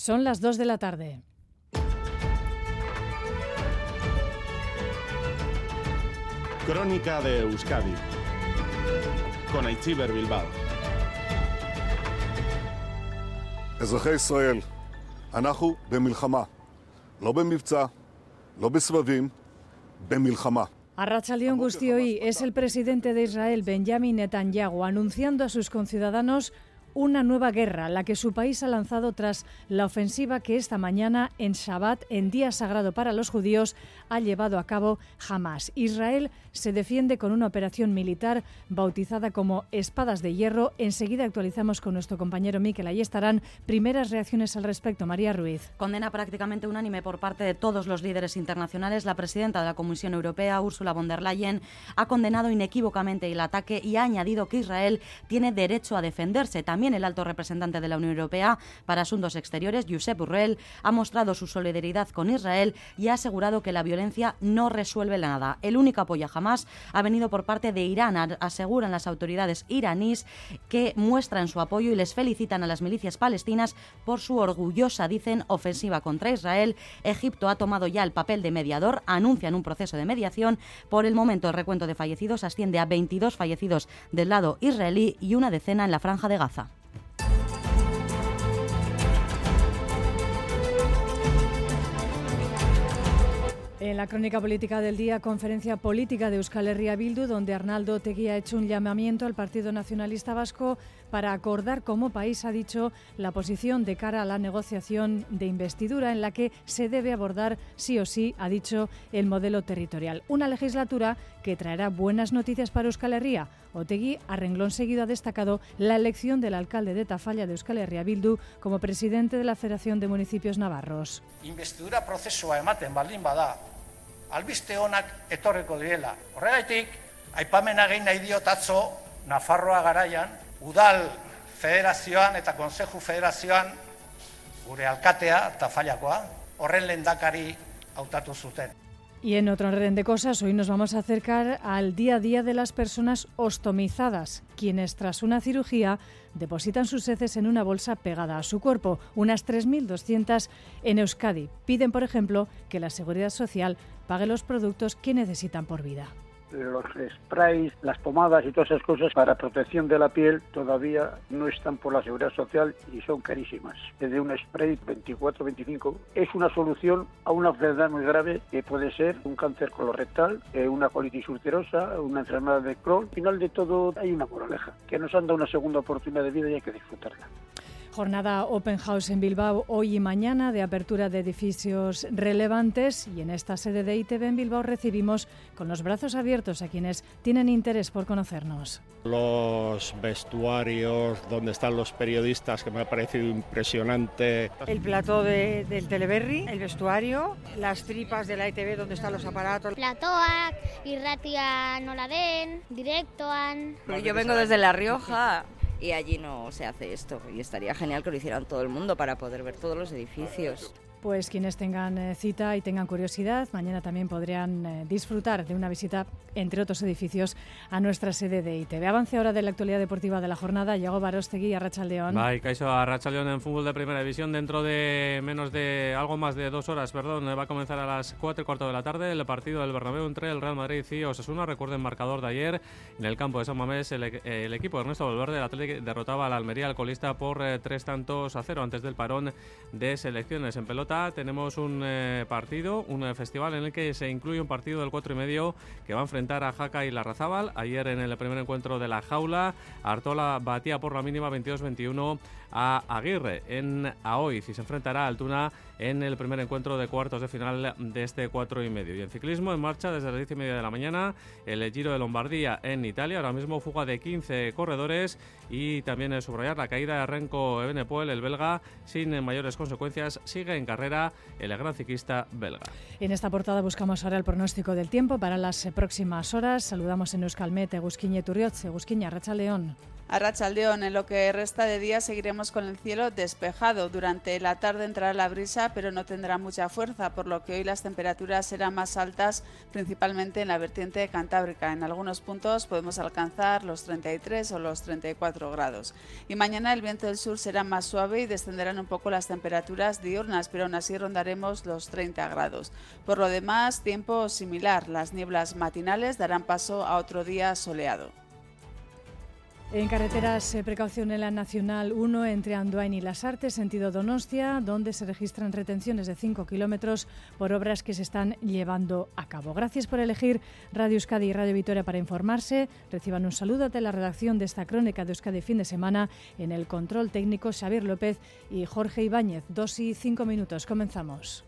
Son las 2 de la tarde. Crónica de Euskadi con Aichiber Bilbao. אזרחי ישראל, אנחנו במלחמה. לא במבצע, לא בסבבים, במלחמה. Arrachaldeón Gustioi es el presidente de Israel, Benjamin Netanyahu, anunciando a sus conciudadanos una nueva guerra, la que su país ha lanzado tras la ofensiva que esta mañana en Shabbat, en día sagrado para los judíos, ha llevado a cabo Hamas. Israel se defiende con una operación militar bautizada como Espadas de Hierro. Enseguida actualizamos con nuestro compañero Miquel. Ahí estarán primeras reacciones al respecto. María Ruiz. Condena prácticamente unánime por parte de todos los líderes internacionales. La presidenta de la Comisión Europea, Ursula von der Leyen, ha condenado inequívocamente el ataque y ha añadido que Israel tiene derecho a defenderse. También el alto representante de la Unión Europea para Asuntos Exteriores, Josep Borrell, ha mostrado su solidaridad con Israel y ha asegurado que la violencia no resuelve nada. El único apoyo a Hamas ha venido por parte de Irán, aseguran las autoridades iraníes que muestran su apoyo y les felicitan a las milicias palestinas por su orgullosa, dicen, ofensiva contra Israel. Egipto ha tomado ya el papel de mediador, anuncian un proceso de mediación. Por el momento el recuento de fallecidos asciende a 22 fallecidos del lado israelí y una decena en la franja de Gaza. En la crónica política del día, conferencia política de Euskal Herria Bildu, donde Arnaldo Tegui ha hecho un llamamiento al Partido Nacionalista Vasco para acordar como país, ha dicho, la posición de cara a la negociación de investidura en la que se debe abordar sí o sí, ha dicho, el modelo territorial. Una legislatura que traerá buenas noticias para Euskal Herria. Otegui, a renglón seguido, ha destacado la elección del alcalde de Tafalla de Euskal Herria Bildu como presidente de la Federación de Municipios Navarros. Investidura prozesua ematen baldin bada, albiste onak etorreko direla. Horregaitik, aipamena gehi nahi diot atzo, Nafarroa garaian, udal federazioan eta konseju federazioan gure alkatea, Tafallakoa, horren lendakari hautatu zuten. Y en otro orden de cosas, hoy nos vamos a acercar al día a día de las personas ostomizadas, quienes tras una cirugía depositan sus heces en una bolsa pegada a su cuerpo, unas 3.200 en Euskadi. Piden, por ejemplo, que la Seguridad Social pague los productos que necesitan por vida los sprays, las pomadas y todas esas cosas para protección de la piel todavía no están por la seguridad social y son carísimas. Desde un spray 24, 25 es una solución a una enfermedad muy grave que puede ser un cáncer colorectal, eh, una colitis ulcerosa, una enfermedad de Crohn. Al final de todo hay una moraleja, que nos han dado una segunda oportunidad de vida y hay que disfrutarla. Jornada Open House en Bilbao hoy y mañana de apertura de edificios relevantes y en esta sede de ITV en Bilbao recibimos con los brazos abiertos a quienes tienen interés por conocernos. Los vestuarios, donde están los periodistas, que me ha parecido impresionante. El plató de, del Teleberry, el vestuario, las tripas de la ITV, donde están los aparatos. Platoak, irratia nola den, directoan. Yo vengo desde La Rioja y allí no se hace esto y estaría genial que lo hicieran todo el mundo para poder ver todos los edificios. Pues quienes tengan eh, cita y tengan curiosidad, mañana también podrían eh, disfrutar de una visita, entre otros edificios, a nuestra sede de ITV. Avance ahora de la actualidad deportiva de la jornada. Llegó Barostegui a Rachaldeón. Bye, Caiso a Rachaldeón en fútbol de primera división. Dentro de menos de algo más de dos horas, perdón, va a comenzar a las cuatro y cuarto de la tarde el partido del Bernabéu entre el Real Madrid y Osasuna. Recuerden marcador de ayer en el campo de San Mamés. El, el equipo de Ernesto Valverde, el Atlético, derrotaba al Almería alcoholista por eh, tres tantos a cero antes del parón de selecciones en pelota tenemos un eh, partido, un eh, festival en el que se incluye un partido del 4 y medio que va a enfrentar a Jaca y Larrazábal. Ayer en el primer encuentro de la jaula, Artola batía por la mínima 22-21 a Aguirre en Aoiz y se enfrentará a Altuna en el primer encuentro de cuartos de final de este 4 y medio. Y en ciclismo, en marcha desde las 10 y media de la mañana, el Giro de Lombardía en Italia. Ahora mismo fuga de 15 corredores y también subrayar la caída de Renko Ebenepoel, el belga, sin mayores consecuencias. Sigue en carrera el gran ciclista belga. En esta portada buscamos ahora el pronóstico del tiempo para las próximas horas. Saludamos en Euskalmet, Egusquiñe Turriotze, Egusquiña, Racha León. A Rachaldeón, en lo que resta de día seguiremos con el cielo despejado. Durante la tarde entrará la brisa, pero no tendrá mucha fuerza, por lo que hoy las temperaturas serán más altas, principalmente en la vertiente cantábrica. En algunos puntos podemos alcanzar los 33 o los 34 grados. Y mañana el viento del sur será más suave y descenderán un poco las temperaturas diurnas, pero así rondaremos los 30 grados. Por lo demás, tiempo similar. Las nieblas matinales darán paso a otro día soleado. En carreteras, eh, precaución en la Nacional 1 entre Anduain y Las Artes, sentido Donostia, donde se registran retenciones de 5 kilómetros por obras que se están llevando a cabo. Gracias por elegir Radio Euskadi y Radio Vitoria para informarse. Reciban un saludo de la redacción de esta crónica de Euskadi fin de semana en el control técnico Xavier López y Jorge Ibáñez. Dos y cinco minutos. Comenzamos.